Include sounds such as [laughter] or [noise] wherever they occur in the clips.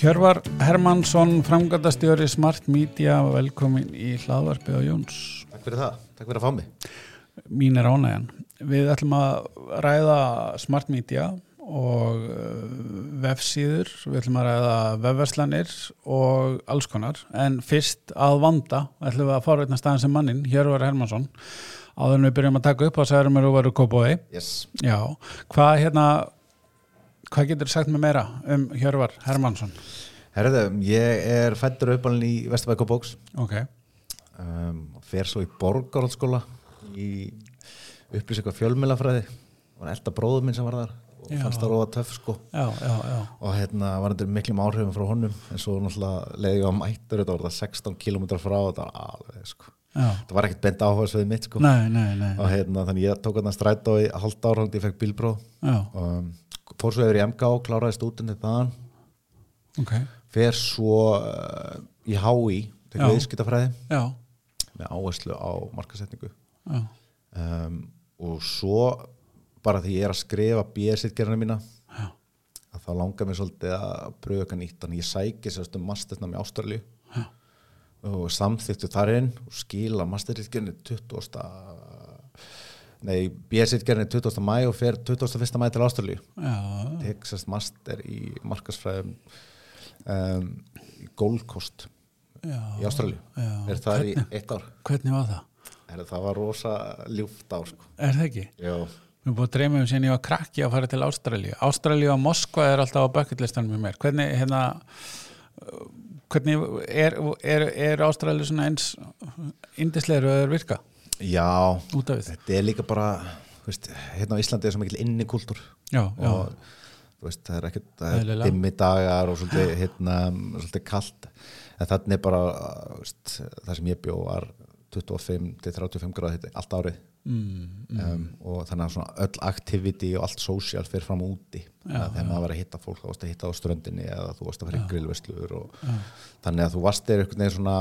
Hjörvar Hermansson, framgöndastjóri Smart Media, velkomin í hlaðvarpið á Jóns. Takk fyrir það, takk fyrir að fá mig. Mín er ánægjan. Við ætlum að ræða Smart Media og uh, vefsíður, við ætlum að ræða vefverslanir og alls konar, en fyrst að vanda ætlum við að forveitna staðan sem mannin, Hjörvar Hermansson, áður en við byrjum að taka upp og særum við að vera kópói. Yes. Já, hvað hérna, hvað getur sagt með meira um Hjörvar Hermansson? Herðu, ég er fættur uppalinn í Vesturbæk og Bóks. Ok, Um, fer svo í Borgarhaldsskóla í upplýsing og fjölmjölafræði. Það var elda bróður minn sem var þar og Já. fannst það róa töff sko. já, já, já. Og hérna var þetta miklum áhrifum frá honum en svo náttúrulega leiði ég á mættur þetta var það 16 km frá og þetta alveg sko. já. Það var ekkert bent áhersfið mitt sko. Nei, nei, nei. Og hérna þannig ég tók hérna strætó í halvt ára og ég fekk bílbróð. Já, Um, fór svo yfir í MK og kláraði stúdendið þaðan. ok, fer svo uh, í HÍ til Já. viðskiptafræði. Með áherslu á markasetningu um, og svo bara því ég er að skrifa BS-gerðina mína já, að þá langar mér svolítið að pröfa eitthvað nýtt. Þannig ég sæki sérst um mastersnam í Ástralju og samþyktu þar inn og skila mastersgerðinni 20. nei BS-gerðinni 20. mæ og fer 21. mæ til tek sérst master í markasfræðum um, Gold Coast já. í Ástralju Já. er það í eitt ár Hvernig var það? er það var rosa ljúft ár sko. Er það ekki? já, Við búin að dreyma um síðan ég var krakki að fara til Ástralíu. Ástralíu og Moskva er alltaf á bucketlistanum með mér. Hvernig, hérna, hvernig er, er, er Ástralíu svona eins indislegur og þeir virka já. Þetta er líka bara veist, hérna á Íslandi er svo mikil inni kultúr Já, já, og veist, það er ekkert það er dimmi dagar og svolítið, hérna, svolítið kalt. En þannig er bara veist, það sem ég bjó var 25 til 35 gráð hitti allt árið. Mm, um, og þannig að öll activity og allt social fyrir fram úti. Já, þegar maður var að hitta fólk, þú varst að hitta á ströndinni eða þú varst að fara í já, þannig að þú varst þeir einhvern veginn svona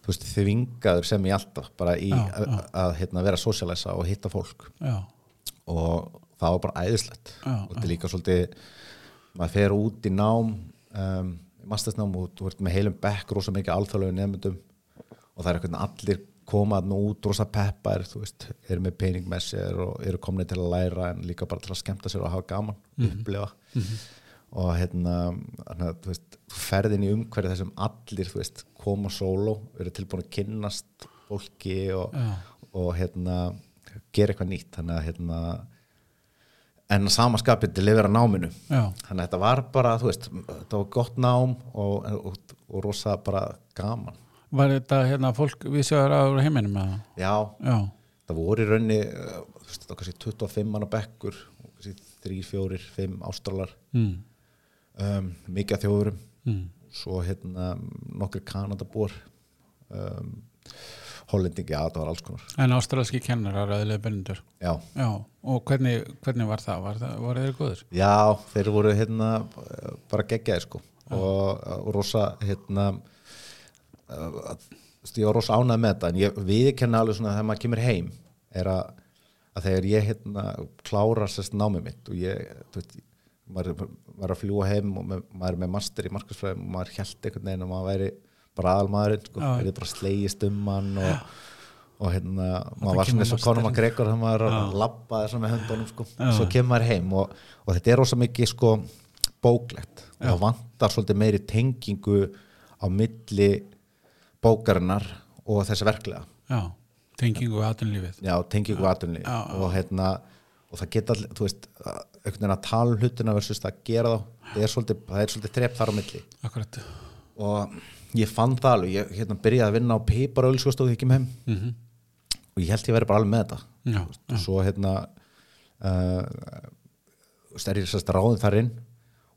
þú veist, þvingaður sem í alltaf bara í Já, að, að hérna, vera socialisa og hitta fólk. Já, og það var bara æðislegt. Já, og þetta er líka svolítið maður fer út í nám um, mastersnám og þú ert með heilum bekk rosa mikið alþjóðlegu nefndum og það er veginn allir koma þarna út rosa peppar, þú veist, eru með pening með sér og eru komni til að læra en líka bara til að skemmta sér og hafa gaman upplifa. Og hérna þannig að, þú veist, þú ferð inn í umhverju þessum allir, þú veist, koma sóló eru tilbúin að kynnast fólki og, og hérna gera eitthvað nýtt, þannig að hérna en að sama skapið til lifir að náminu. Já, þannig að þetta var bara, þú veist þetta var gott nám og, og, og rosa bara gaman. Var þetta hérna fólk við sjáður á heiminum með það? já, Já, það voru í raunni uh, þú veist, þetta var kannski 25 manna bekkur og kannski 3, 4, 5 ástralar. Mm, um, mikið af þjóðurum. Mm, svo hérna nokkri kanadabor um, hollendingi, já það var alls konar. En ástralski kennarar aðlega bennendur já, Já, og hvernig, hvernig var það? Var, það, var þeir góður? já þeir voru hérna bara geggjaði sko. Og, og rosa hérna uh, ég var rosa ánægð með þetta en ég viðkenna alveg svona þegar maður kemur heim er að, að þegar ég hérna klára sérst námið mitt og ég, þú veist maður, er að fljúa heim og maður er með master í markarsfræðum og maður held einhvern veginn og maður væri bara aðalmaðurinn sko, Já. er bara slegist um hann og, og hérna maður var svona eins og Conor masterinn. McGregor þegar maður að labba þessar með höndunum sko, svo kemur maður heim og, og þetta er rosa mikið sko bóklegt. Og það vantar svolítið meiri tengingu á milli bókarinnar og þessi verklega Já, tengingu við aðtunlífið já, tengingu já. og hérna og það geta, þú veist, að- einhvern veginn að tala um hlutina versus að gera þá. Það er svolítið, er svolítið þrepp þar á milli. Akkurat. Og ég fann það alveg, ég hérna byrjaði að vinna á pipar og ölskostóð ekki með heim mm og ég held ég verið bara alveg með þetta. Já, og svo hérna uh, stærri sérst ráðin þar inn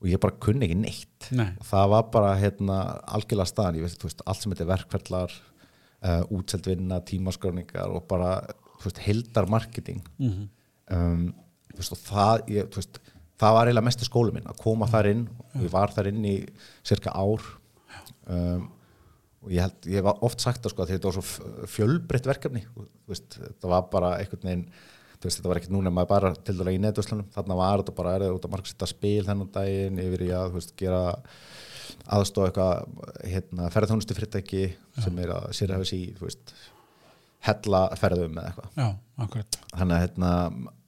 og ég bara kunni ekki neitt. Nei. það var bara hérna algjörlega staðan, ég veist, þú veist, allt sem þetta er verkferðlar uh, útseldvinna, tímaskráningar og bara, þú veist, heldar marketing Mhm. um, veist, það, ég, veist það var eiginlega mestu skóli minn, að koma þar inn. Og ég var þar inn í cirka ár. Um, og ég held, ég hef oft sagt það sko að þetta var svo fjölbreytt verkefni. Veist, þetta var bara einhvern veginn þetta var ekkert núna maður bara til dæla í netvöslunum þarna var þetta bara erðið út að margsetta spil þennan daginn yfir í að, gera aðstofa eitthvað hérna, ferðarþjónustu fyrirtæki sem er að sér hefði sí þú veist, hella ferðum eða eitthvað. Þannig að, hérna,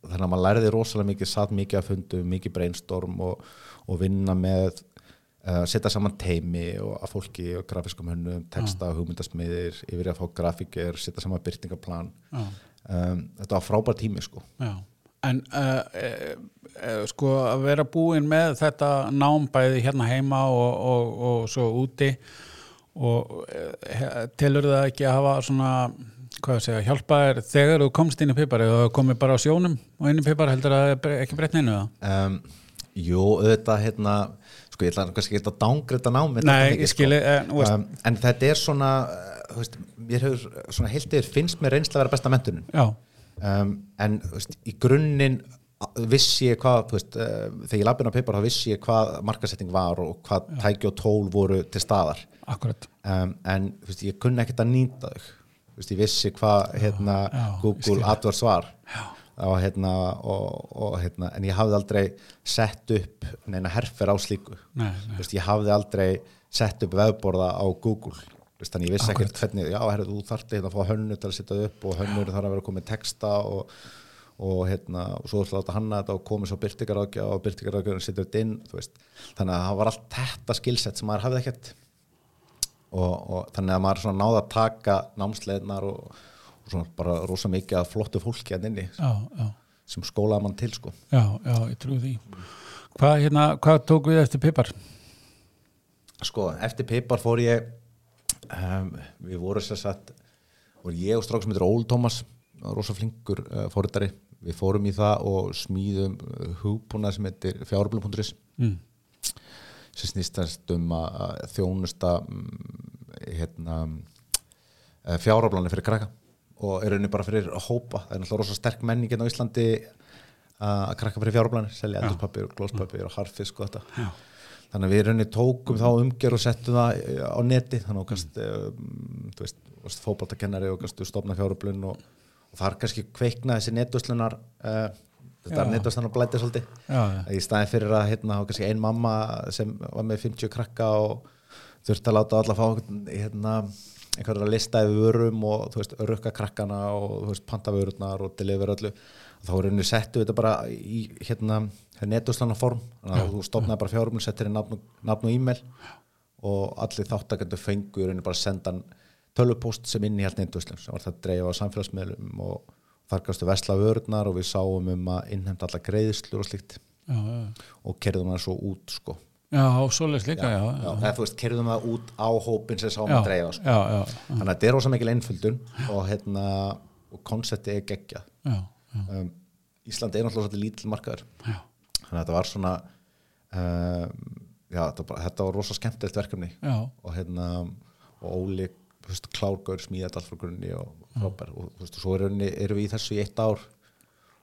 þannig að maður læriði rosalega mikið, satt mikið að fundu, mikið brainstorm og, og vinna með uh, setja saman teimi og að fólki og grafiskum hönnum, texta, hugmyndasmiðir yfir að fá grafíker, setja saman byrtingaplan já, um, þetta var frábær tími sko. Já. en uh, uh, sko að vera búin með þetta námbæði hérna heima og, og, og svo úti og telur það ekki að hafa svona hvað að segja, hjálpa þér þegar þú komst inn í pipar eða komið bara á sjónum og inn í pipar heldur að það ekki breytni einu það um, Jú, auðvitað hérna, sko ég ætla kannski ekki að dángreita námi þetta Nei, ég skili, sko. þú um, en þetta er svona uh, þú veist, mér hefur svona heilt yfir finnst mér reynsla að vera besta mentunin. Já, um, en þú veist, í grunninn vissi ég hvað þú veist, uh, þegar ég lappin á paper þá vissi ég hvað markasetting var og hvað tæki og tól voru til staðar. Akkurat. En þú veist, ég kunni ekkert að nýta þau. Þú veist, ég vissi hvað hérna, Google. AdWords var. Og, hérna, og, og, hérna, en ég hafði aldrei sett upp neina herfer á slíku. Nei, nei. veist, ég hafði aldrei sett upp vefborða á Google. Þannig ég vissi ekkert hvernig já, herrðu, þú þarfti hérna að fá hönnu til að setja upp og hönnur þarf að vera komið texta og, og hérna, og svo ætla að hanna þetta og komið svo byrtingarákja og byrtingarákja og setja þetta inn, þú veist. Þannig að það var allt þetta skilsett sem maður hafði ekkert og, og þannig að maður svona náði að taka námsleðnar og, og svona bara rosa mikið að flottu fólki að já, já, sem skólaði mann til sko. Já, já, ég trú því. Hvað, hérna, hvað tók við eftir pipar? sko, eftir Pipar fór ég um, við vorum sér satt voru ég og sem heitir Ól Tómas rosa flinkur uh, fóruðari við fórum í það og smíðum hugbúna sem heitir fjárblum.is Mm. Sem snýstast um að að þjónusta um, hérna uh, fjárblani fyrir krakka. Og er rauninni bara fyrir hópa. Það er náttúrulega rosa sterk menning hérna á Íslandi að krakka fyrir fjárblani selja endurpapir og glóspapir og harfisk og þetta. Já. þannig að við rauninni tókum þá umgjör og settum það eh, á neti. Þannig að kannst, um, þú veist, varst fótboltakennari og stofna fjárblun og, og þar kannski kveikna þessi netuslunar uh, þetta Já. er netuslunar blæti svolítið Já, já. í staðin fyrir að hérna, ein mamma sem var með 50 krakka og þurfti að láta alla fá hérna, einhverja lista yfir vörum og rukka krakkana og þú veist, panta vörurnar og deliver öllu þá er henni settu þetta bara í hérna, netuslana form þannig að þú stopnaði bara fjárum settir í nafn, og- og e-mail og allir þáttakendur fengu í rauninni bara að senda tölvupóst sem inn í helt netuslum sem var það að dreifa á samfélagsmiðlum og þar gastu vesla vörurnar og við sáum um að innhemta alla greiðslur og slíkt. Já, já. og kerðum það svo út sko. Já, svoleiðis líka, já. já, eða þú veist, kerðum það út á hópin sem sáum að dreifa sko. þannig að þetta er rosa mikil einföldun og, hérna, og konsepti er já, um, Ísland er náttúrulega svolítið lítil markaður. Þannig að þetta var svona um, já, þetta var, þetta var rosa skemmtilegt verkefni. Já, og hérna og veist, klárgaur smíða þetta allt frá grunni og frábær og þú veist, og svo erum við, í þessu í eitt ár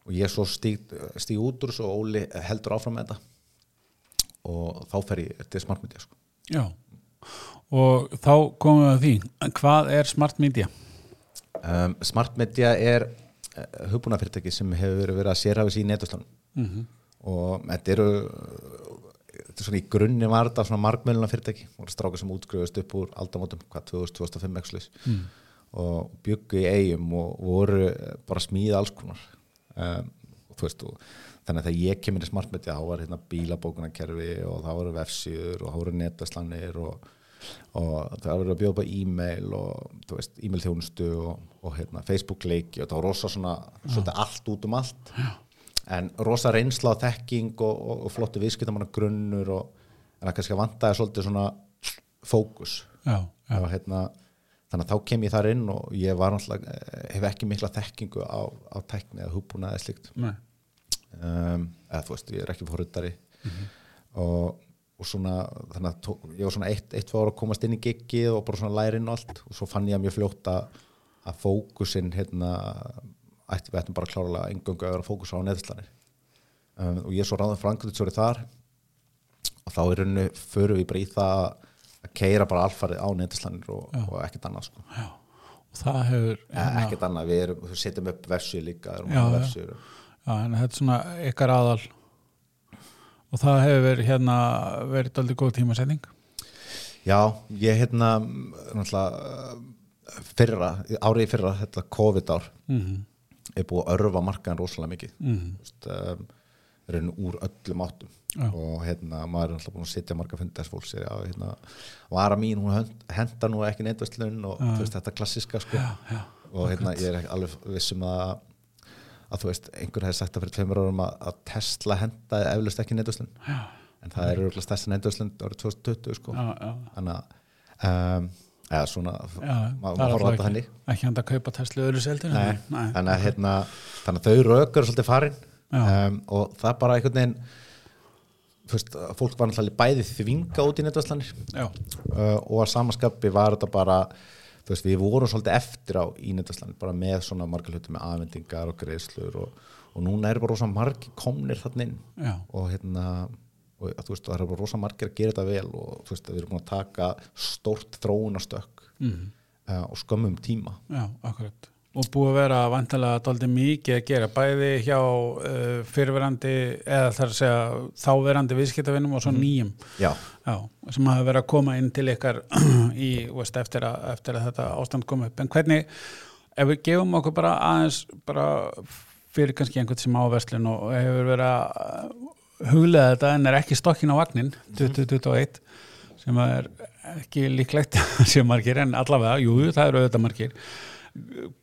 og ég svo stíg, stíg út úr þessu og Óli heldur áfram með þetta og þá fer ég til smart media sko. já. Og þá komum við að því, hvað er smart media? um, smart media er uh, hugbúnafyrirtæki sem hefur verið, að sérhafis í netuslanum Mm og þetta eru er svona í grunni var þetta svona margmjöluna fyrirtæki voru strákar sem útskriðast upp úr aldamótum, hvað 2000-2005 exlis mm. og byggu í eigum og voru bara að smíða alls konar. Um, og þú veist og þannig að þegar ég kemur í smart media þá var hérna bílabókunarkerfi og þá voru vefsíður og þá voru netaslanir og, og það voru að bjóða upp á e-mail og þú veist, e-mail þjónustu og, og hérna, Facebook leiki og það var rosa svona svolítið allt út um allt. Já en rosa reynsla á þekking og, og, og flottu viðskiptamanna grunnur og en það kannski vantaði svolítið svona fókus. Já, já, og, hérna, þannig að þá kem ég þar inn og ég var náttúrulega, eh, hef ekki mikla þekkingu á, á tekni eða hugbúna eða slíkt. Nei, um, eða þú veist, ég er ekki fórhundari og, og svona þannig að tók, ég var svona eitt, eitt fór að komast inn í giggið og bara svona læra inn og allt. Og svo fann ég að mjög fljótt að, að fókusin hérna ætti við ættum bara klárlega engöngu að vera fókus á neðslanir um, og ég er svo ráðan frangriðsjóri þar og þá er rauninu förum við bara í það að keira bara alfarið á neðslanir og, og ekkert annað sko. Og það hefur, ja, ekkert annað, við erum, við setjum upp vefsíu líka, Já, á já. en þetta er svona ykkar aðal. Og það hefur verið hérna, verið aldrei góð tímasetning. Já, ég hérna fyrra, árið fyrra þetta COVID-ár mm er búið að örfa markaðan rosalega mikið. -hmm. Vist, um, raun úr öllum áttum. Já. og hérna maður er alltaf búin að sitja marga fundar fólk sér að hérna, vara mín, hún henda nú ekki neittvæstlun og þú veist þetta klassiska sko. Já, já, og hérna ég er alveg vissum að að þú veist, einhver hefði sagt það fyrir tveimur árum að, að Tesla hendaði eflust ekki neittvæstlun já, en það er örgulega stærsta neittvæstlun árið 2020 sko. Þannig að um, eða svona, Já, maður horfa þetta henni ekki, handa að kaupa Tesla öðru seldur Nei, þannig að hérna þannig að þau rökur svolítið farin. Um, og það bara einhvern veginn veist, fólk var náttúrulega bæði þvinga út í netvæslanir uh, og að samaskapi var þetta bara veist, við vorum svolítið eftir á í netvæslanir bara með svona margar hluti með afvendingar og greiðslur og, og núna er bara rosa margir komnir þarna inn. Já, og hérna og þú veist, það er bara rosa margir að gera þetta vel og þú veist, við erum búin að taka stórt þróunastökk mm, uh, og skömmum tíma. Já, akkurat. Og búið að vera vantilega dálítið mikið að gera bæði hjá uh, fyrirverandi eða þar að segja þáverandi viðskiptavinnum og svo nýjum. Já, já, sem hafa verið að koma inn til ykkar [clears throat] í, veist, eftir, að, eftir að þetta ástand kom upp. En hvernig, ef við gefum okkur bara aðeins bara fyrir kannski einhvern sem á verslun og hefur verið að huglega þetta en er ekki stokkin á vagnin 2021 sem er ekki líklegt [laughs] sem margir en allavega, jú, það eru auðvitað margir.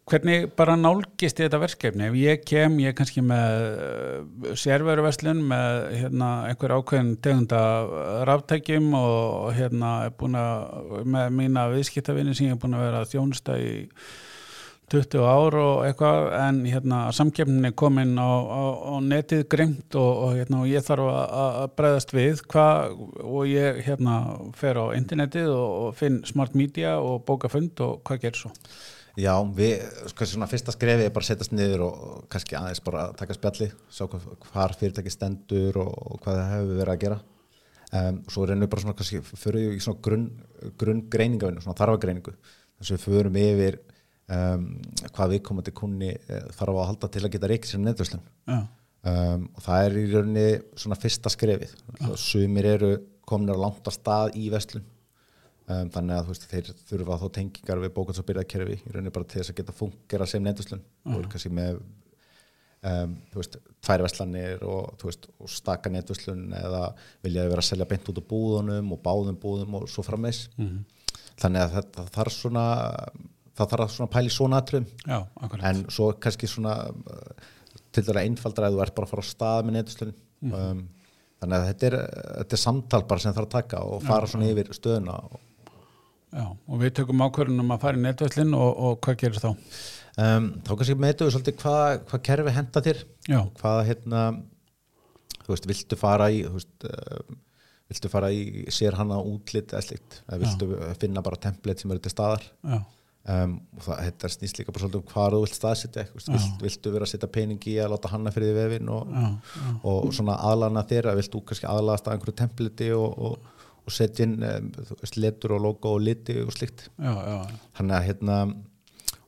Hvernig bara nálgist þetta verkefni? Ef ég kem, ég kannski með sérveruverslun með hérna, einhver ákveðin tegunda ráftækjum og hérna er búin að með mína viðskiptavinni sem ég er búin að vera að þjónusta í 20 ár og eitthvað en hérna samkeppnin er komin á, á, á netið greimt og, og, hérna, og ég þarf að, bregðast við hva, og ég hérna fer á internetið og, og finn smart media og bóka fund og hvað gerir svo? Já, við, sko, svona fyrsta skrefi er bara að setjast niður og, kannski aðeins bara að taka spjalli, sjá hvað, hvar fyrirtæki stendur og, og hvað það hefur verið að gera. Um, og svo reynum við bara svona, kannski, fyrir í svona grunn, grunn greiningavinnu, svona þarfagreiningu. Þess að við förum yfir um, hvað viðkomandi kunni eh, þarf að halda til að geta reykið sér neðvöslun. Já, Um, og það er í rauninni svona fyrsta skrefið. Sumir eru komin að langt að stað í vestlun. Um, þannig að veist, þeir þurfa þá tengingar við bókans og byrjakerfi í rauninni bara til þess að geta fungera sem neðuslun og eru kannski með um, veist, tvær veslanir og, veist, og staka neðuslun eða viljaði vera að selja beint út á búðunum og báðum búðum og svo frammeins Mhm. þannig að þetta þarf svona það þarf að svona pæli svona já, akkurat. en svo kannski svona uh, til þeirra einfaldra að þú ert bara að fara á stað með neðuslun um, þannig að þetta er, þetta er samtal bara sem þarf að taka og fara svona yfir stöðuna og Já, og við tökum ákvörðunum að fara í netverslin og, og hvað gerir þá? um, þá kannski meðtu við svolítið hvað hva kerfi henda þér. Já, hvað hérna þú veist, viltu fara í þú veist, uh, viltu fara í sér hana útlit eða slikt, eða viltu finna bara template sem eru til staðar? Já, um, og það þetta snýst líka bara svolítið um hvað þú vilt staðsetja vilt, viltu vera að setja pening í að láta hanna fyrir því vefin og, já, já, og svona aðlana að viltu kannski aðlast að einhverju templati og, og, og setja inn um, letur og logo og liti og slikt já, já, þannig að hérna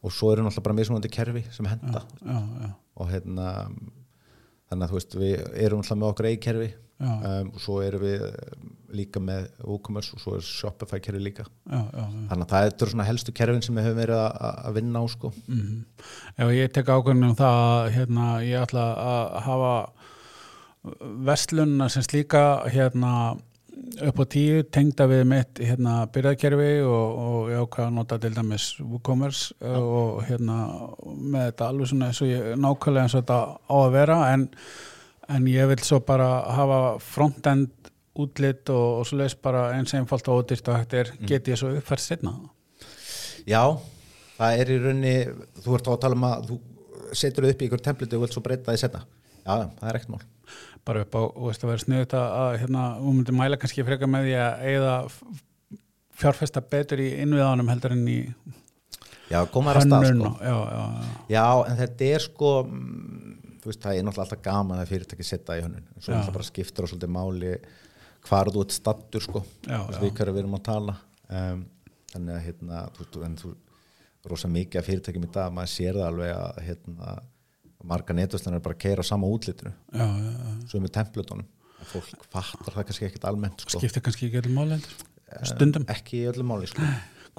og svo eru náttúrulega bara mismunandi kerfi sem henda já, já, og hérna þannig að þú veist við erum alltaf með okkar eigi kerfi. Já. Um, og svo erum við um, líka með WooCommerce og svo er Shopify kerfi líka. Já, já, já. þannig að það eru svona helstu kerfin sem við höfum verið að, vinna á sko. Mm Ef ég tek ákvörðunum það að hérna, ég ætla að hafa verslunna sem slíka hérna upp á tíu tengda við mitt hérna byrjaðkerfi og, og ég ákvað að nota til dæmis WooCommerce og hérna með þetta alveg svona eins og ég nákvæmlega eins og þetta á að vera en, en ég vil svo bara hafa frontend útlit og, og svo leist bara eins einfalt og ódýrt og hægt er get ég svo uppfært setna Já, það er í rauninni þú ert þá að tala um að þú setur upp í ykkur template og vilt svo breyta því setna Já, það er ekkert mál. Bara upp á, þú veist, að vera sniðut að, að hérna, hún myndi mæla kannski frekar með því að eigða fjárfesta betur í innviðanum heldur en í Já, koma þær að stað sko. já, já, já, Já, en þetta er sko mm, þú veist, það er náttúrulega alltaf gaman að fyrirtæki setja í hönnun, svo náttúrulega bara skiptur á svolítið máli hvar þú ert stattur sko, við hverju við erum að tala. Um, þannig að hérna þú, en þú, rosa mikið af fyrirtækjum í dag, maður sér það alveg að hérna, marga netvæslan er bara keira á sama útlitinu, já, já, já. svo með templutunum fólk fattar það kannski ekkert almennt sko. skiptir kannski ekki allir máli heldur. Stundum. ekki öllum máli sko.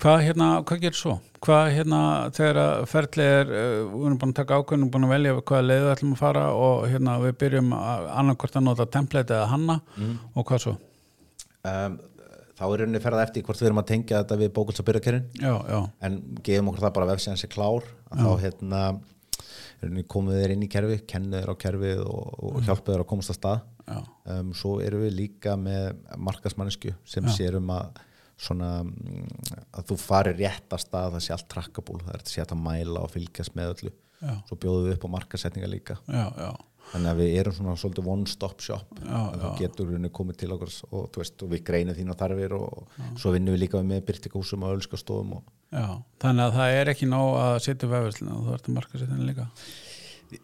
Hvað hérna, hvað gerir svo? Hvað hérna, þegar að ferli er, uh, við erum búin að taka ákveðnum, búin að velja hvaða leiðu við ætlum að fara og hérna við byrjum að annarkvort að nota template eða hanna og hvað svo? um, þá er rauninni ferða eftir hvort við erum að tengja þetta við bókuls og byrjakerinn Já, já, en gefum okkur það bara vefsíðan sé klár að þá hérna komum við þér inn í kerfi, kennu þér á kerfið og, og hjálpa þér að komast að stað. Já, um, svo erum við líka með markasmannisku sem Já. sér um að svona mm, að þú farir rétt að stað það sé allt trakkabúl, það er að sé hægt að mæla og fylgjast með öllu, já, svo bjóðum við upp á markasetninga líka, já, þannig að við erum svona svolítið one stop shop, þú getur rauninni komið til okkur og, veist, og við greinum þín og þarfir og svo vinnum við líka með byrtingúsum og já. Þannig að það er ekki nóg að setja vefverslina og þú ert að marka setja líka.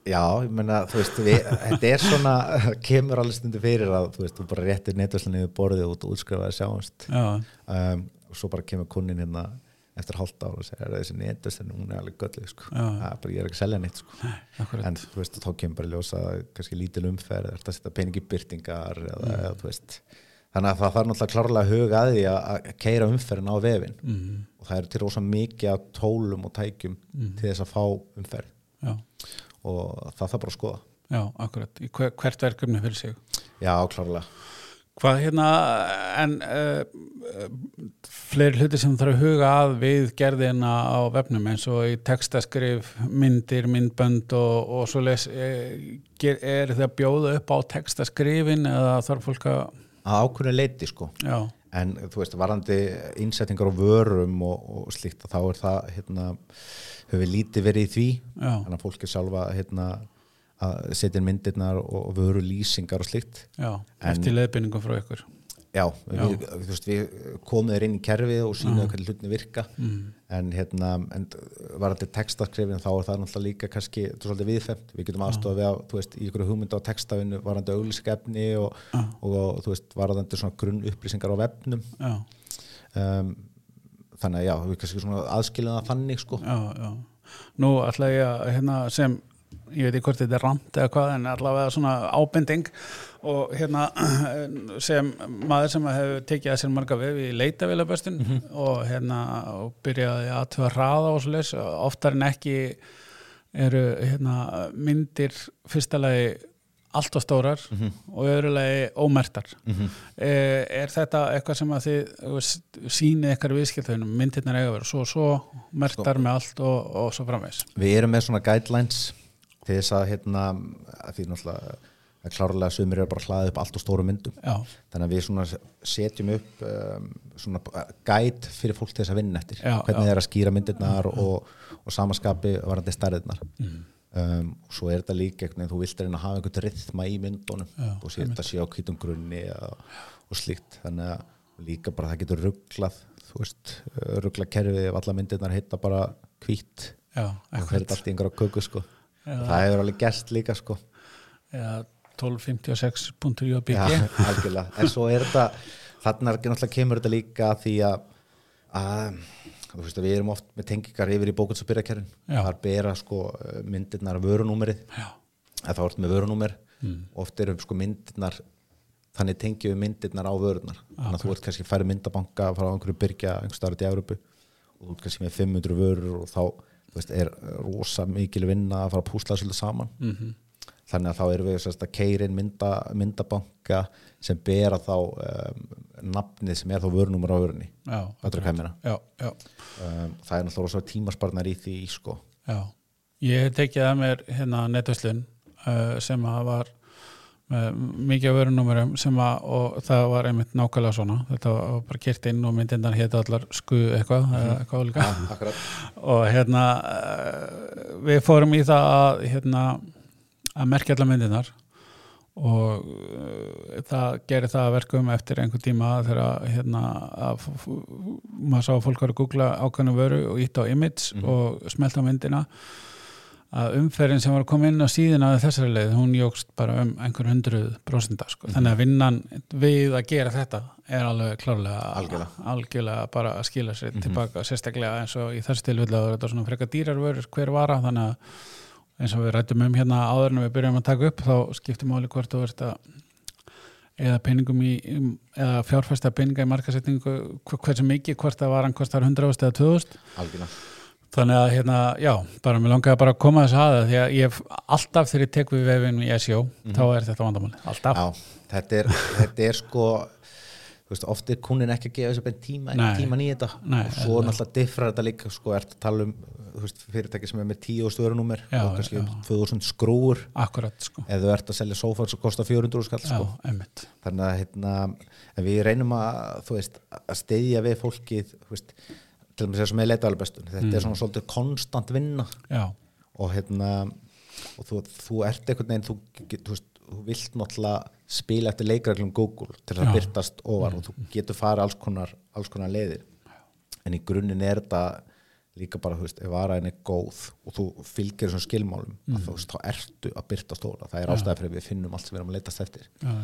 Já, ég meina, þú veist, við, þetta er svona, [laughs] kemur alveg stundu fyrir að þú veist, þú bara réttir netvæslinni við borðið og þú útskrifaði sjáumst. Já, um, og svo bara kemur kunnin hérna eftir hálft ára og segir þessi netvæslinn, hún er alveg göllið, sko, Já. það er bara, ég er ekki að selja neitt, sko, akkurat. en þú veist, þá kemur bara ljósa kannski lítil umferð, þetta að setja peningi byrtingar eða, eða, þú veist, þannig að það þarf náttúrulega klárlega að huga að því að, keira umferðin á vefin Mm, og það eru til rosa mikið tólum og tækjum til þess að fá umferð. Já, og það þarf bara að skoða. já, akkurat. Í hver, hvert verkefni fyrir sig. Já, klárlega. Hvað hérna, en uh, fleiri hluti sem þarf að huga að við gerðina á vefnum eins og í textaskrif, myndir, myndbönd og, og svo les, er, er þið að bjóða upp á textaskrifin eða þarf fólk að, að ákveðinu leiti sko já, en þú veist, varandi innsetningar á vörum og, og slíkt þá er það hérna, höfum við lítið verið í því. Já, þannig að fólk er sjálfa hérna, að setja myndirnar og vöru lýsingar og slíkt. Já, En- eftir leðbynningum frá ykkur. já, við, þú veist, við komum þeir inn í kerfið og sínaðu hvernig hlutinni virka. Mm. en hérna en varandi textaskrifin þá er það náttúrulega líka kannski, þetta viðfemt. Við getum aðstofa við að, veist, í ykkur hugmynda á textafinu varandi auglýskefni og, og, og þú veist, varandi svona grunn upplýsingar á vefnum. Já, um, þannig að já, við kannski svona aðskiljum það þannig sko já, já. Nú ætla ég að hérna sem ég veit ekki hvort þetta er ramt eða hvað en allavega svona ábending og hérna [clears throat] sem maður sem hefur tekið að sér marga vef í leitavélaböstun og hérna og byrjaði að tuga hraða og svo leys oftar en ekki eru hérna myndir fyrsta lagi allt og stórar og öðrulegi ómertar Mhm. Eh, er þetta eitthvað sem að þið sýnið eitthvað viðskiptöðunum myndirnar eiga að vera svo og svo mertar með allt og, og svo framvegs við erum með svona guidelines til þess að hérna að því náttúrulega að klárlega sumir eru bara að hlaða upp allt og stóru myndum. Já, þannig að við svona setjum upp um, svona guide fyrir fólk til þess að vinna eftir. Já, hvernig já. það er að skýra myndirnar og, og samaskapi varandi stærðirnar. Mm. Um, og svo er þetta líka einhvern veginn, þú vilt reyna að hafa einhvern rithma í myndunum. Já, og sé þetta sé á hvítum grunni og, og slíkt. Þannig að líka bara það getur rugglað þú veist, rugglað kerfið ef alla myndirnar heita bara hvít já, og fer þetta allt í einhverja köku sko. Já. það hefur alveg gerst líka sko. Já 1256.jpg Já, algjörlega, en svo er þetta er náttúrulega kemur þetta líka að því að, að þú veist að við erum oft með tengingar yfir í bókuns og byrjakerfin þar bera sko myndirnar vörunúmerið. Eða þá ertu með vörunúmer. Mm. oft eru sko myndirnar þannig tengjum við myndirnar á vörunar þannig að þú ert kannski færi myndabanka frá einhverju byrja einhverju starfið í Európu og þú ert kannski með 500 vörur og þá veist, er rosa mikil vinna að fara að púsla svolítið saman. Mhm, þannig að þá erum við að keirin mynda, myndabanka sem bera þá um, nafnið sem er þá vörnumur á vörunni. Já, já, já, um, það er náttúrulega tímasparnar í því sko. ég tekið að mér hérna netverslun uh, sem að var með mikið af vörunúmerum sem að og það var einmitt nákvæmlega svona. Þetta var bara kert inn og myndindan hétta allar sku eitthvað, eða eitthvað líka. Akkurat. [laughs] Og hérna uh, við fórum í það að hérna að merkja allar myndinar og uh, það gerir það að verkum eftir einhver tíma þegar hérna maður sá að fólk var að googla ákveðnu vöru og ítt á image og smelta myndina að umferðin sem var að koma inn á síðina af þessari leið, hún jógst bara um einhver hundruð prósenda sko. þannig að vinnan við að gera þetta er alveg klárlega Algjörlega. algjörlega bara að skila sér tilbaka sérstaklega eins og í þessu tilvillu að þetta er svona frekar dýrarvörur hver vara þannig að eins og við rættum um hérna áður en við byrjum að taka upp þá skiptum máli hvort þú ert að eða peningum í eða fjárfæsta peninga í markasetningu hver- hversu mikið, hvort það var hann kostar 100 eða 2000 algjörlega. Þannig að hérna, já, bara mér langaði bara að koma þess að það því að ég hef alltaf þegar ég tek við vefin í SEO, þá er þetta vandamáli alltaf, Já, þetta er, þetta er sko veist, oft er kunin ekki að gefa þessu bein tíma, tíman í þetta. Nei, og svo náttúrulega diffrar þetta líka sko, ert að tala um veist, fyrirtæki sem er með 10 stjórnummer Já, og kannski já. 2000 skrúur akkurat sko. Eða þú ert að selja sófar sem kostar 400 skall já, sko. einmitt, þannig að hérna, við reynum að veist, að steyðja við fólkið til dæmis þess að með leita alveg bestun þetta Mm. er svona svolítið konstant vinna. Já, og hérna og þú, þú ert einhvern veginn þú, þú, veist, þú vilt náttúrulega spila eftir leikreglum Google til þess að Já. byrtast ofar og þú getur farið alls konar, alls konar leiðir. En í grunninn er þetta líka bara, þú veist, ef varaðin er góð og þú fylgir þessum skilmálum að þú veist, þá ertu að byrta stóra það er ástæði fyrir að við finnum allt sem við erum að leitast eftir. Já,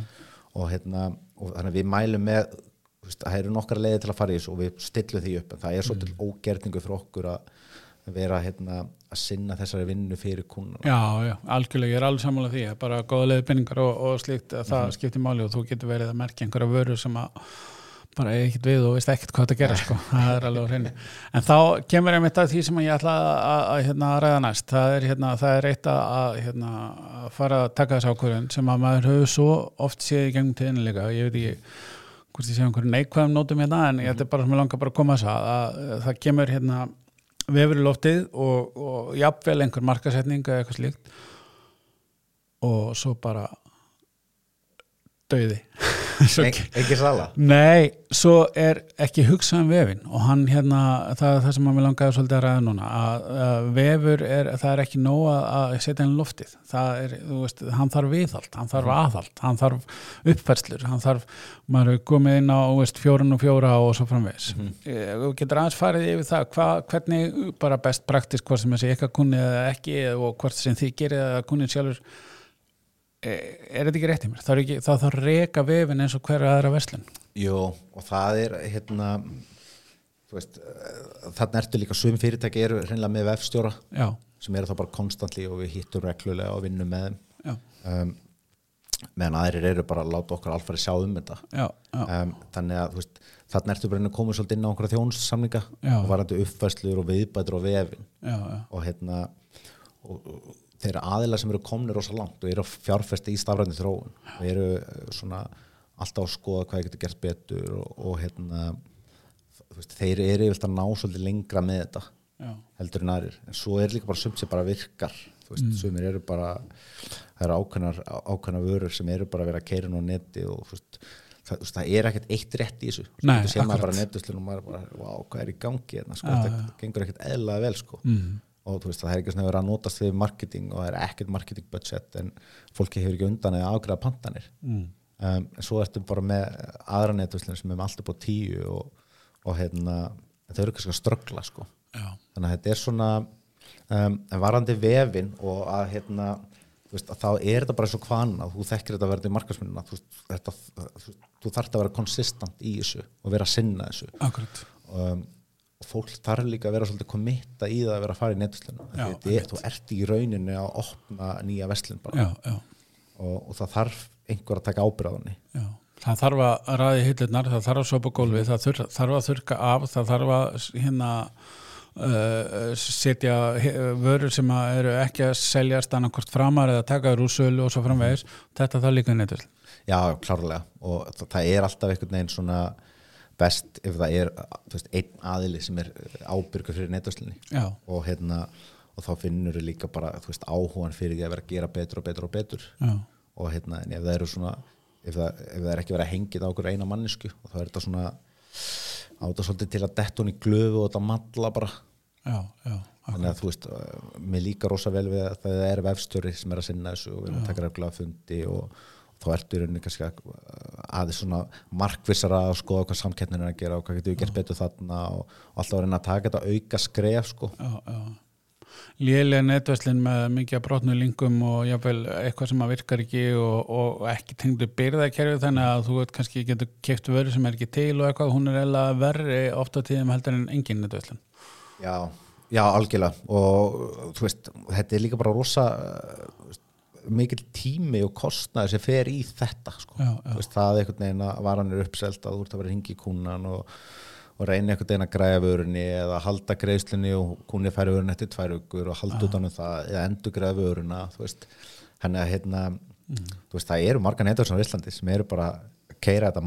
og hérna, og þannig að við mælum með þú veist, það eru nokkar leiðir til að fara í þessu og við stillum því upp, en það er svolítið ógerningu fyrir okkur að vera hérna, að sinna þessari vinnu fyrir kunnuna já, já, algjörlega ég er alveg sammála því, að bara góða leiði penningar og, og slíkt, að Mhm. það skiptir máli og þú getur verið að merkja einhverja vöru sem að bara eigi ekkert við og veist ekkert hvað þetta gera sko, það er alveg á hreinu. En þá kemur einmitt að því sem ég ætla að, að, að hérna, ræða næst, það er, hérna, það er eitt að, að, hérna, að fara að taka þess ákvörðun sem að maður hefur svo oft séð í gegnum tíðinu líka, ég veit ekki hvort ég sé einhverju neikvæðum nótum hérna en ég ætla bara sem ég langar bara að koma þess að, að það kemur hérna vefur í loftið og, og jafnvel einhver markasetning eða eitthvað slíkt. Og svo bara Ek, [laughs] ekki sala Nei, svo er ekki hugsað um vefin og hann hérna, það er það sem að mér langaði svolítið að ræða núna, að, að vefur er, það er ekki nóg að, að setja hann í loftið, það er, þú veist, hann þarf viðhald, hann þarf aðhald, hann þarf uppfærslur, hann þarf, maður er komið inn á, veist, fjórun og fjóra og svo framvegis. Mm -hmm. Þú getur aðeins farið yfir það, hva, hvernig bara best praktisk, hvort sem þessi eitthvað kunni eða ekki og hvort sem þið gerir eða kunni sjálfur er er þetta ekki rétt í mér? Það ekki, það þarf að reka vefin eins og hverja aðra verslun. Jú, og það er hérna veist, þannig ertu líka sum fyrirtæki eru hreinlega með vefstjóra Já, sem eru þá bara konstantli og við hittum reglulega og vinnum með þeim. Um, meðan aðrir eru bara að láta okkar alfari sjá um þetta. Já, já, um, þannig að veist, þannig ertu bara koma svolítið inn á okkur þjónussamninga Já. og varandi uppfæslur og viðbætur og vefin já, já, og hérna og, og þeir aðilar sem eru komnir rosa langt og eru að fjárfesta í stafrændi þróun. Og eru eh, svona alltaf að skoða hvað getur gert betur og, og hérna þú veist, þeir eru yfirlt að ná svolítið lengra með þetta já, heldur en aðrir. En svo er líka bara sumt sem bara virkar þú veist, sumir eru bara það eru ákveðnar, ákveðnar vörur sem eru bara að vera að keira nú á neti og þú veist, það, þú veist, það er ekkert eitt rétt í þessu. Nei, þú sé maður bara netuslun og maður bara, vá, hvað er í gangi hérna, sko, þetta gengur ekkert eðlaða vel sko. mm, og veist, það er ekki svona verið að notast við marketing og það er ekkert marketing budget en fólki hefur ekki undan eða afgræða pantanir. Mm, um, en svo ertu bara með aðra netuslun sem er með allt upp á tíu og, og hérna, þau eru kannski að ströggla sko. Já, þannig að þetta er svona um, varandi vefin og að hérna veist, að þá er þetta bara svo hvaðna þú þekkir þetta að verða í markasmunina þú, þetta, þú, þú þarft að vera konsistant í þessu og vera að sinna þessu. Um, og fólk þarf líka að vera svolítið komitta í það að vera að fara í er, þú ert í rauninu að opna nýja verslun bara. Já, já, og, og það þarf einhver að taka ábyrðaðunni Það þarf að ræði hillirnar, það þarf að sopa gólfi, það þurf, þarf að þurka af, það þarf að hérna uh, setja vörur sem eru ekki að seljast annarkvort framar eða taka úr sölu og svo framvegis, þetta þarf líka netvill. Já, klárlega. Og það, það er alltaf einhvern veginn svona best ef það er veist, einn aðili sem er ábyrgur fyrir netverslunni Já, og hérna og þá finnur þau líka bara veist, áhugan fyrir því að vera að gera betur og betur og betur. Já, og hérna, en ef það eru svona ef það, ef það er ekki verið að hengið á okkur eina mannesku og þá er þetta svona áta svolítið til að detta hún í glöfu og þetta malla bara. Já, já, þannig að þú veist, uh, mér líka rosa vel við að það er vefstjóri sem er að sinna þessu og við erum að taka reglulega fundi og þá ertu í rauninni kannski að, aðeins svona markvissara að skoða hvað samkettnin er að gera og hvað getur við gert betur þarna og, og alltaf að reyna að taka þetta auka skref sko. Lélega netverslin með mikið brotnu lingum og jáfnvel eitthvað sem að virkar ekki og, og ekki tengdu byrðakerfi þannig að þú kannski getur keift vöru sem er ekki til og eitthvað, hún er eða verri ofta tíðum heldur en engin netverslin. Já, já, algjörlega og þú veist, þetta er líka bara rosa mikil tími og kostnaður sem fer í þetta sko. Já, já. Veist, það einhvern veginn að varan er uppselt að þú ert að vera hingi í kúnan og, og reyna einhvern veginn að græja vörunni eða halda greiðslunni og kúnni færi vörunni eftir tvær ukur og halda utan um það eða endur græja vöruna hann að hérna þú veist, það eru marga netur á Íslandi sem eru bara að keira þetta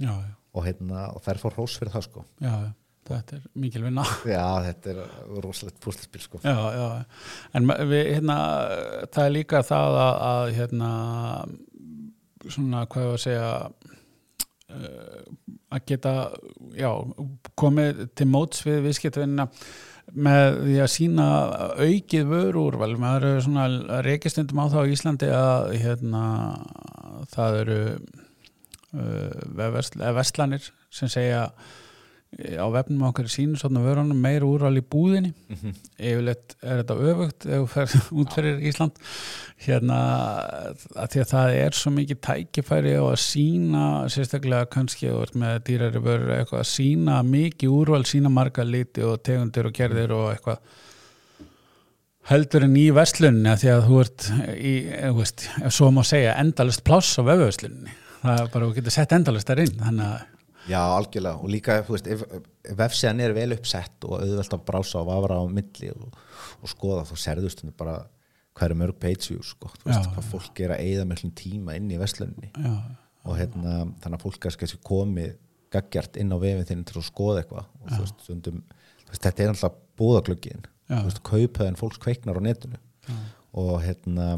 já, og hérna, og þær fór hrós fyrir það sko. Já, já, þetta er mikil vinna. Já, þetta er rosalegt púslispil sko. Já, já, en við, hérna, það er líka það að, að hérna, svona, hvað ég að segja, uh, að geta, já, komið til móts við viðskiptvinna með því að sína aukið vörúrval, maður eru svona reykistundum á það á Íslandi að hérna, það eru uh, vestlanir sem segja eh, á vefnum okkar sínu svona vörunum meira úrval í búðinni. Yfirleitt er þetta öfugt ef þú fer [laughs] út fyrir Ísland. Hérna að því að það er svo mikið tækifæri á að sína sérstaklega kannski með dýrari vörur eitthvað að sína mikið úrval sína marga liti og tegundir og gerðir og eitthvað heldur en í verslunni að því að þú ert í, veist, svo má segja endalist pláss á vefverslunni. Það er bara, þú getur sett endalist þar inn þannig að Já, algjörlega. Og líka, þú veist, ef, ef vefsíðan er vel uppsett og auðvelt að brása og vafra á milli og, og skoða þá serðu stundu bara er mörg page views, sko, þú veist, Já, hvað fólk er að eigða með tíma inn í vestlunni já, og hérna, þannig að fólk er kannski komið gaggjart inn á vefin þinn til að skoða eitthvað. Og þú veist, stundum, þú veist, þetta er alltaf búðaglöggin, Já. þú veist, kaupaðin fólks kveiknar á netinu. Og hérna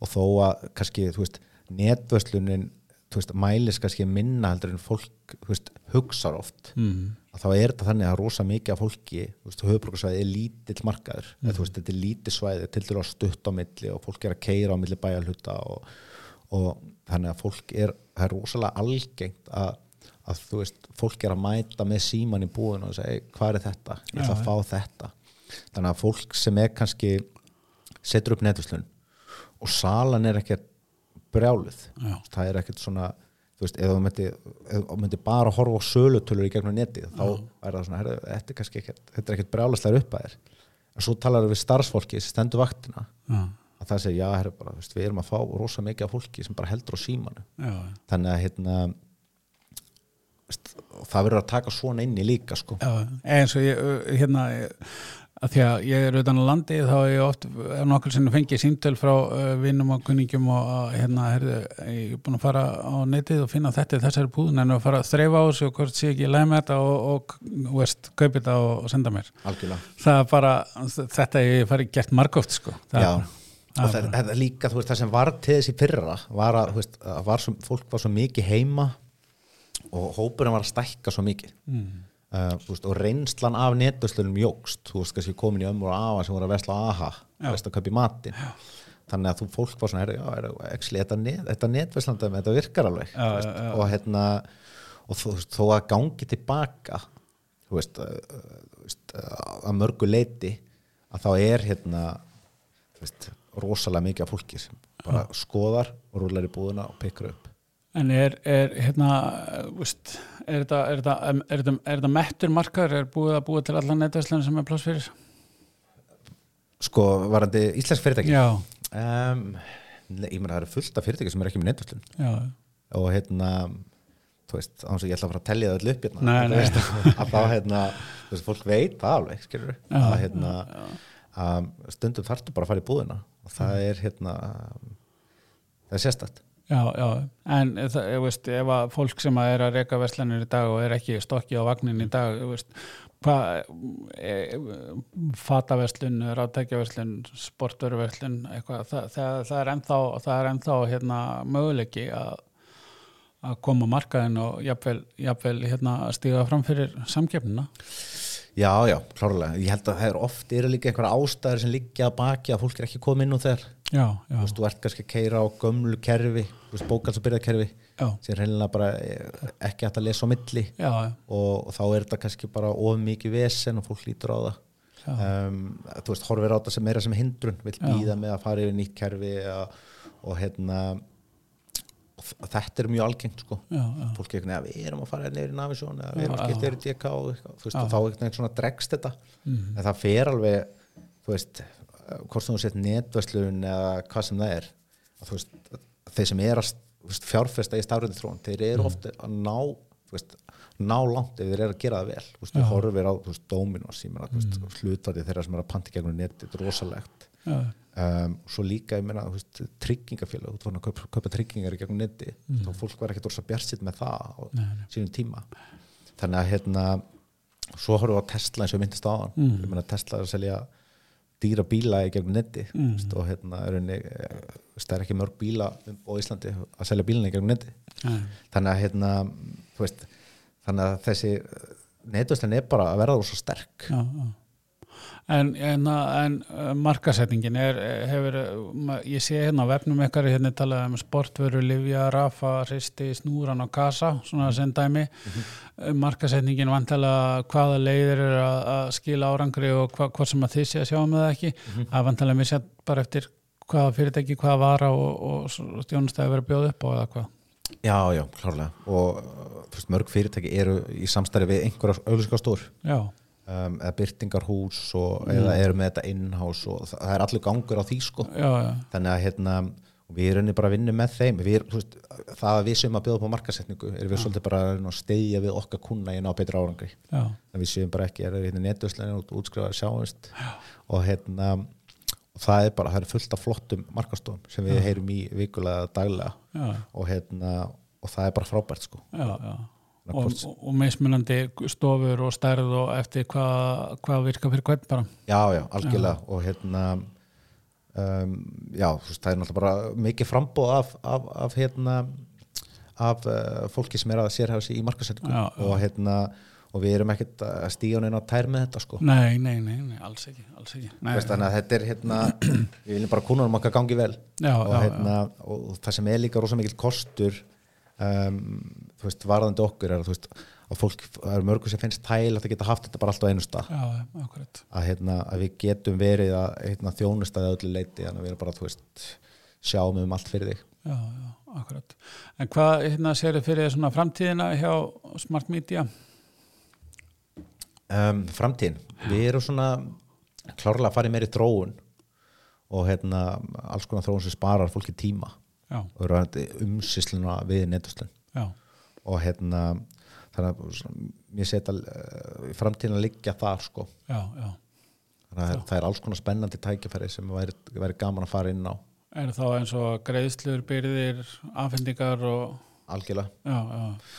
og þó að kannski, þú veist, netverslunin þú veist, mælis kannski minna heldur en fólk, veist, hugsar oft mm, þá er þetta þannig að rosa mikið af fólki, höfbrukarsvæði er lítill markaður, mm. þú veist, þetta er lítið svæði til dæru að stutt á milli og fólk er að keira á milli bæjarhluta og, og þannig að fólk er, er rosalega algengt að, að þú veist, fólk er að mæta með síman í búin og segja, hvað er þetta? Ég ætla að fá þetta. Þannig að fólk sem er kannski setur upp netvislun og salan er ekkert brjáluð. Já. það er ekkert svona þú veist, ef þú myndi, myndi bara horfa á sölutölur í gegnum netið þá er það svona, þetta er kannski ekkert þetta er ekkert brjálaslega upp að þér en svo talar við starfsfólki sem stendur vaktina. Já, að það segir, já, herri, bara, veist, við erum að fá rosa mikið af fólki sem bara heldur á símanu já, þannig að hérna veist, það verður að taka svona inn í líka sko. já, eins og ég, hérna að því að ég er utan á landi þá er ég oft nokkur sem fengið símtöl frá uh, vinnum og kunningjum og uh, hérna, herðu, ég er búin að fara á netið og finna þetta í þessari púðun en að fara að þreifa á þessu og hvort sé ekki læg með þetta og, og, veist, kaupi þetta og, og senda mér. Algjörlega. Það er bara, þetta ég farið gert margóft sko. Það Já, er, og það er líka, þú veist, það sem var til þessi fyrra var að, þú veist, að var svo, fólk var svo mikið heima og hópurinn var að stækka svo mikið. Mm, uh, veist, og reynslan af netverslunum jógst, þú veist, kannski komin í ömmur og afa sem voru að vesla aha, veist að kaupa í matin Já. þannig að þú fólk var svona, já, er, actually, þetta, net, þetta netverslanda þetta virkar alveg. Já, veist, og hérna og þú veist, þó að gangi tilbaka þú veist, þú veist uh, að mörgu leiti að þá er hérna rosalega mikið af fólki sem bara skoðar og rúlar í búðuna og pekkur upp En er, er hérna, veist, er þetta, þetta, þetta, þetta mettur markaður, er búið að búið til allan netvæslan sem er pláss fyrir? sko, varandi íslensk fyrirtæki? Já, um, ég meina það eru fullt af fyrirtæki sem er ekki með netverslun já, og hérna þú veist, án svo ég ætla að fara að tellja það öll upp hérna, Nei, nei. veist, að þá hérna, þú veist, fólk veit það alveg, skilur Já, að hérna að stundum þarftu bara að fara í búðina. Og það er hérna það er sérstætt já, já, en það, ég veist, ef að fólk sem að er að reyka verslanir í dag og er ekki stokki á vagnin í dag, þú veist, hvað, e, fataverslun, ráttækjaverslun, sportververslun, eitthvað, það, það, það er ennþá, það er ennþá hérna möguleiki að að koma markaðin og jafnvel, jafnvel hérna stíga fram fyrir samkeppnina. Já, já, klárlega, ég held að það er oft eru líka einhverja ástæður sem liggja að baki að fólk er ekki komið inn úr þeir Já, já, þú veist, þú ert kannski að keira á gömlu kerfi þú veist, bókals og byrjakerfi sem reynilega bara eh, ekki hægt að lesa á milli. Já, já, og, og þá er þetta kannski bara of mikið vesen og fólk lítur á það. Um, þú veist, horfir á þetta sem meira sem hindrun. Vil býða með að fara yfir nýtt kerfi og, og hérna þetta er mjög algengt sko. Já, já, fólk er ekki að við erum að fara neyri í Navisjón eða við erum að já. yfir DK og og þá einhvern veginn svona dregst þetta. Mhm. en það fer alveg þú veist, hvort sem þú sett netverslun eða hvað sem það er að veist, þeir sem er að veist, fjárfesta í stafröndi þróun, þeir eru ofta að ná, veist, ná langt ef þeir eru að gera það vel, veist, þú horfir á ég meina, þú veist, hlutvarði þeirra sem er að panti gegnum netið, þetta er rosalegt. Já, um, svo líka, ég meina, veist, tryggingafélag, þú fann að kaupa, kaupa tryggingar í gegnum neti, mm. þá fólk var ekkert orsa bjarsitt með það á sínum tíma þannig að hérna svo horfum við á Tesla eins og myndist á hann Mm. ég meina Tesla er að selja dýra bíla í gegnum neti Mm. mm. og hérna henni, það er ekki mörg bíla á Íslandi að selja bílina í gegnum neti já, þannig að hérna veist, þannig að þessi netvöslun er bara að verða svo sterk já, já. En, en, en uh, markasetningin er, hefur, uh, ma- ég sé hérna á vefnum ykkar hérna talað um sportvöru, livja, rafa, hristi, snúran og kasa, svona sem dæmi. Mm Markasetningin vantalega hvaða leiðir er að, að skila árangri og hva, hvort sem að þið sé að sjá um það ekki. Það vantalega mér sér bara eftir hvaða fyrirtæki, hvaða vara og, og stjónustæði verið að bjóða upp á eða hvað. já, já, klárlega og veist, mörg fyrirtæki eru í samstarfi við einhverja auðlýsingastór Já, um, eða byrtingarhús og, eða eru með þetta innhás og það, er allir gangur á því sko. Já, já, þannig að hérna við erum bara að vinna með þeim. Við, veist, það að við sem að bjóða på markasetningu erum við svolítið bara að stegja við okkar kuna í ná betra árangri. Já, við séum bara ekki, erum við hérna netvöslunni og útskrifaði sjáumst og hérna og það er bara, það er fullt af flottum markastofum sem við heyrum í vikulega daglega. Já, og hérna og það er bara frábært sko. Já, já. Og, og, mismunandi stofur og stærð og eftir hvað hva virka fyrir hvern bara. Já, já, algjörlega. Og hérna um, já, veist, það er náttúrulega bara mikið frambóð af, af, af hérna af uh, fólki sem er að sérhafa sig í markasetningu Já, já. og hérna og við erum ekkert að stíga neina á tær með þetta sko. Nei, nei, nei, nei, alls ekki, alls ekki. Nei, Veist, þannig að þetta er hérna við viljum bara kúnum okkar gangi vel. Já, og, já, hérna, og það sem er líka rosa mikil kostur um, þú veist, varðandi okkur er að þú veist að fólk, það er mörgur sem finnst tæl að það geta haft þetta bara alltaf einu stað. Að, hérna, að við getum verið að hérna, þjónustaði öllu leiti þannig að við erum bara, þú veist, sjáum um allt fyrir þig. Já, já, akkurat. En hvað, hérna, sérðu fyrir þér svona framtíðina hjá Smart Media? um, Framtíðin, við erum svona klárlega að fara í meiri þróun og hérna, alls konar þróun sem sparar fólki tíma. eru umsýsluna við netuslun já, og hérna þannig að mér setja uh, framtíðin að liggja þar sko. Já, já. þannig að það er alls konar spennandi tækifæri sem væri, væri gaman að fara inn á. Er þá eins og greiðslur, byrðir, afhendingar og, algjörlega. Já, já,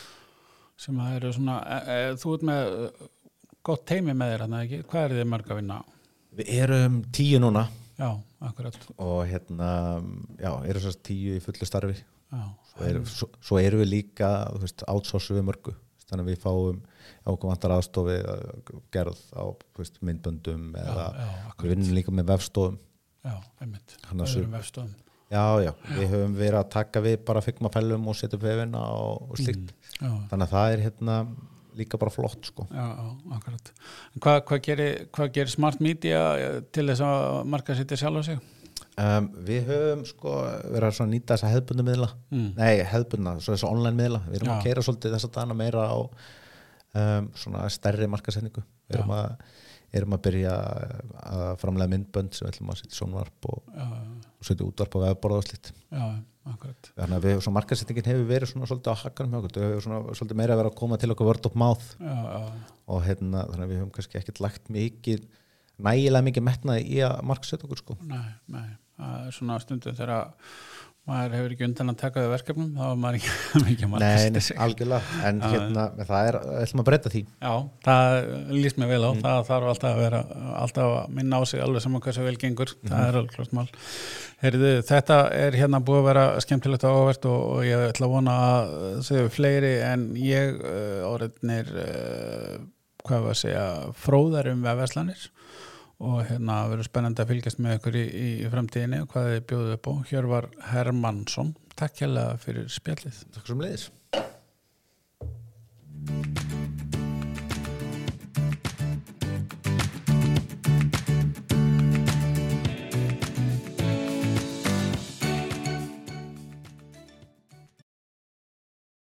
sem að eru svona, e, e, þú ert með eh, gott teimi með þér, þannig ekki? Hvað er þið mörg að vinna? Við erum tíu núna Já, akkurat. og hérna, já, erum svo tíu í fullu starfi Já, svo, er, svo, svo erum við líka, þú veist, outsourcum við mörgu þannig að við fáum okkur vantar aðstofi uh, gerð á veist, myndböndum eða já, akkurat. við vinnum líka með vefstofum já, einmitt. Að Öðrum vefstofum. já, já, við höfum verið að taka við bara fengmafellum og setja upp vefina og, og slíkt Já, þannig að það er hérna líka bara flott sko já, akkurat. Hvað, hvað, gerir, hvað gerir Smart Media eh, til þess að marka sitja sjálf á sig? um, við höfum sko verið að nýta þessa hefbundu miðla Mm. nei, hefbundna, svo þessa online miðla við erum Já. að keira svolítið þessa dana meira á um, svona stærri markasetningu við erum að, erum að byrja að framlega myndbönd sem við ætlum að setja í sjónvarp og, Já, og setja útvarp og vefborða og akkurat. þannig að við, svona markasetningin hefur verið svona svolítið á hakkanum hjá okkur, við hefur svona svolítið meira verið að koma til okkur word of mouth. Já, já, og hérna, þannig að við höfum kannski ekkert lagt mikið nægilega mikið metnaði í að markasetja okkur sko. Nei, nei. Það er svona stundum þegar maður hefur ekki undan að taka þau verkefnum, þá er maður ekki mikið að marka Nei, algjörlega, en hérna það er, ætlum að breyta því. Já, það líst mér vel á, Mm. það þarf alltaf að vera alltaf að minna á sig alveg saman hvað sem vel gengur, Mhm. það er alveg klart mál. Heyrðu, þetta er hérna búið að vera skemmtilegt og áhvert og, og ég ætla að vona að segja fleiri en ég uh, áreitnir uh, hvað var að segja fróðar um vefverslanir og hérna verður spennandi að fylgjast með ykkur í, í, framtíðinni og hvað þið bjóðu upp á. Hér var Hermannsson, takk hérlega fyrir spjallið. Takk sem leiðis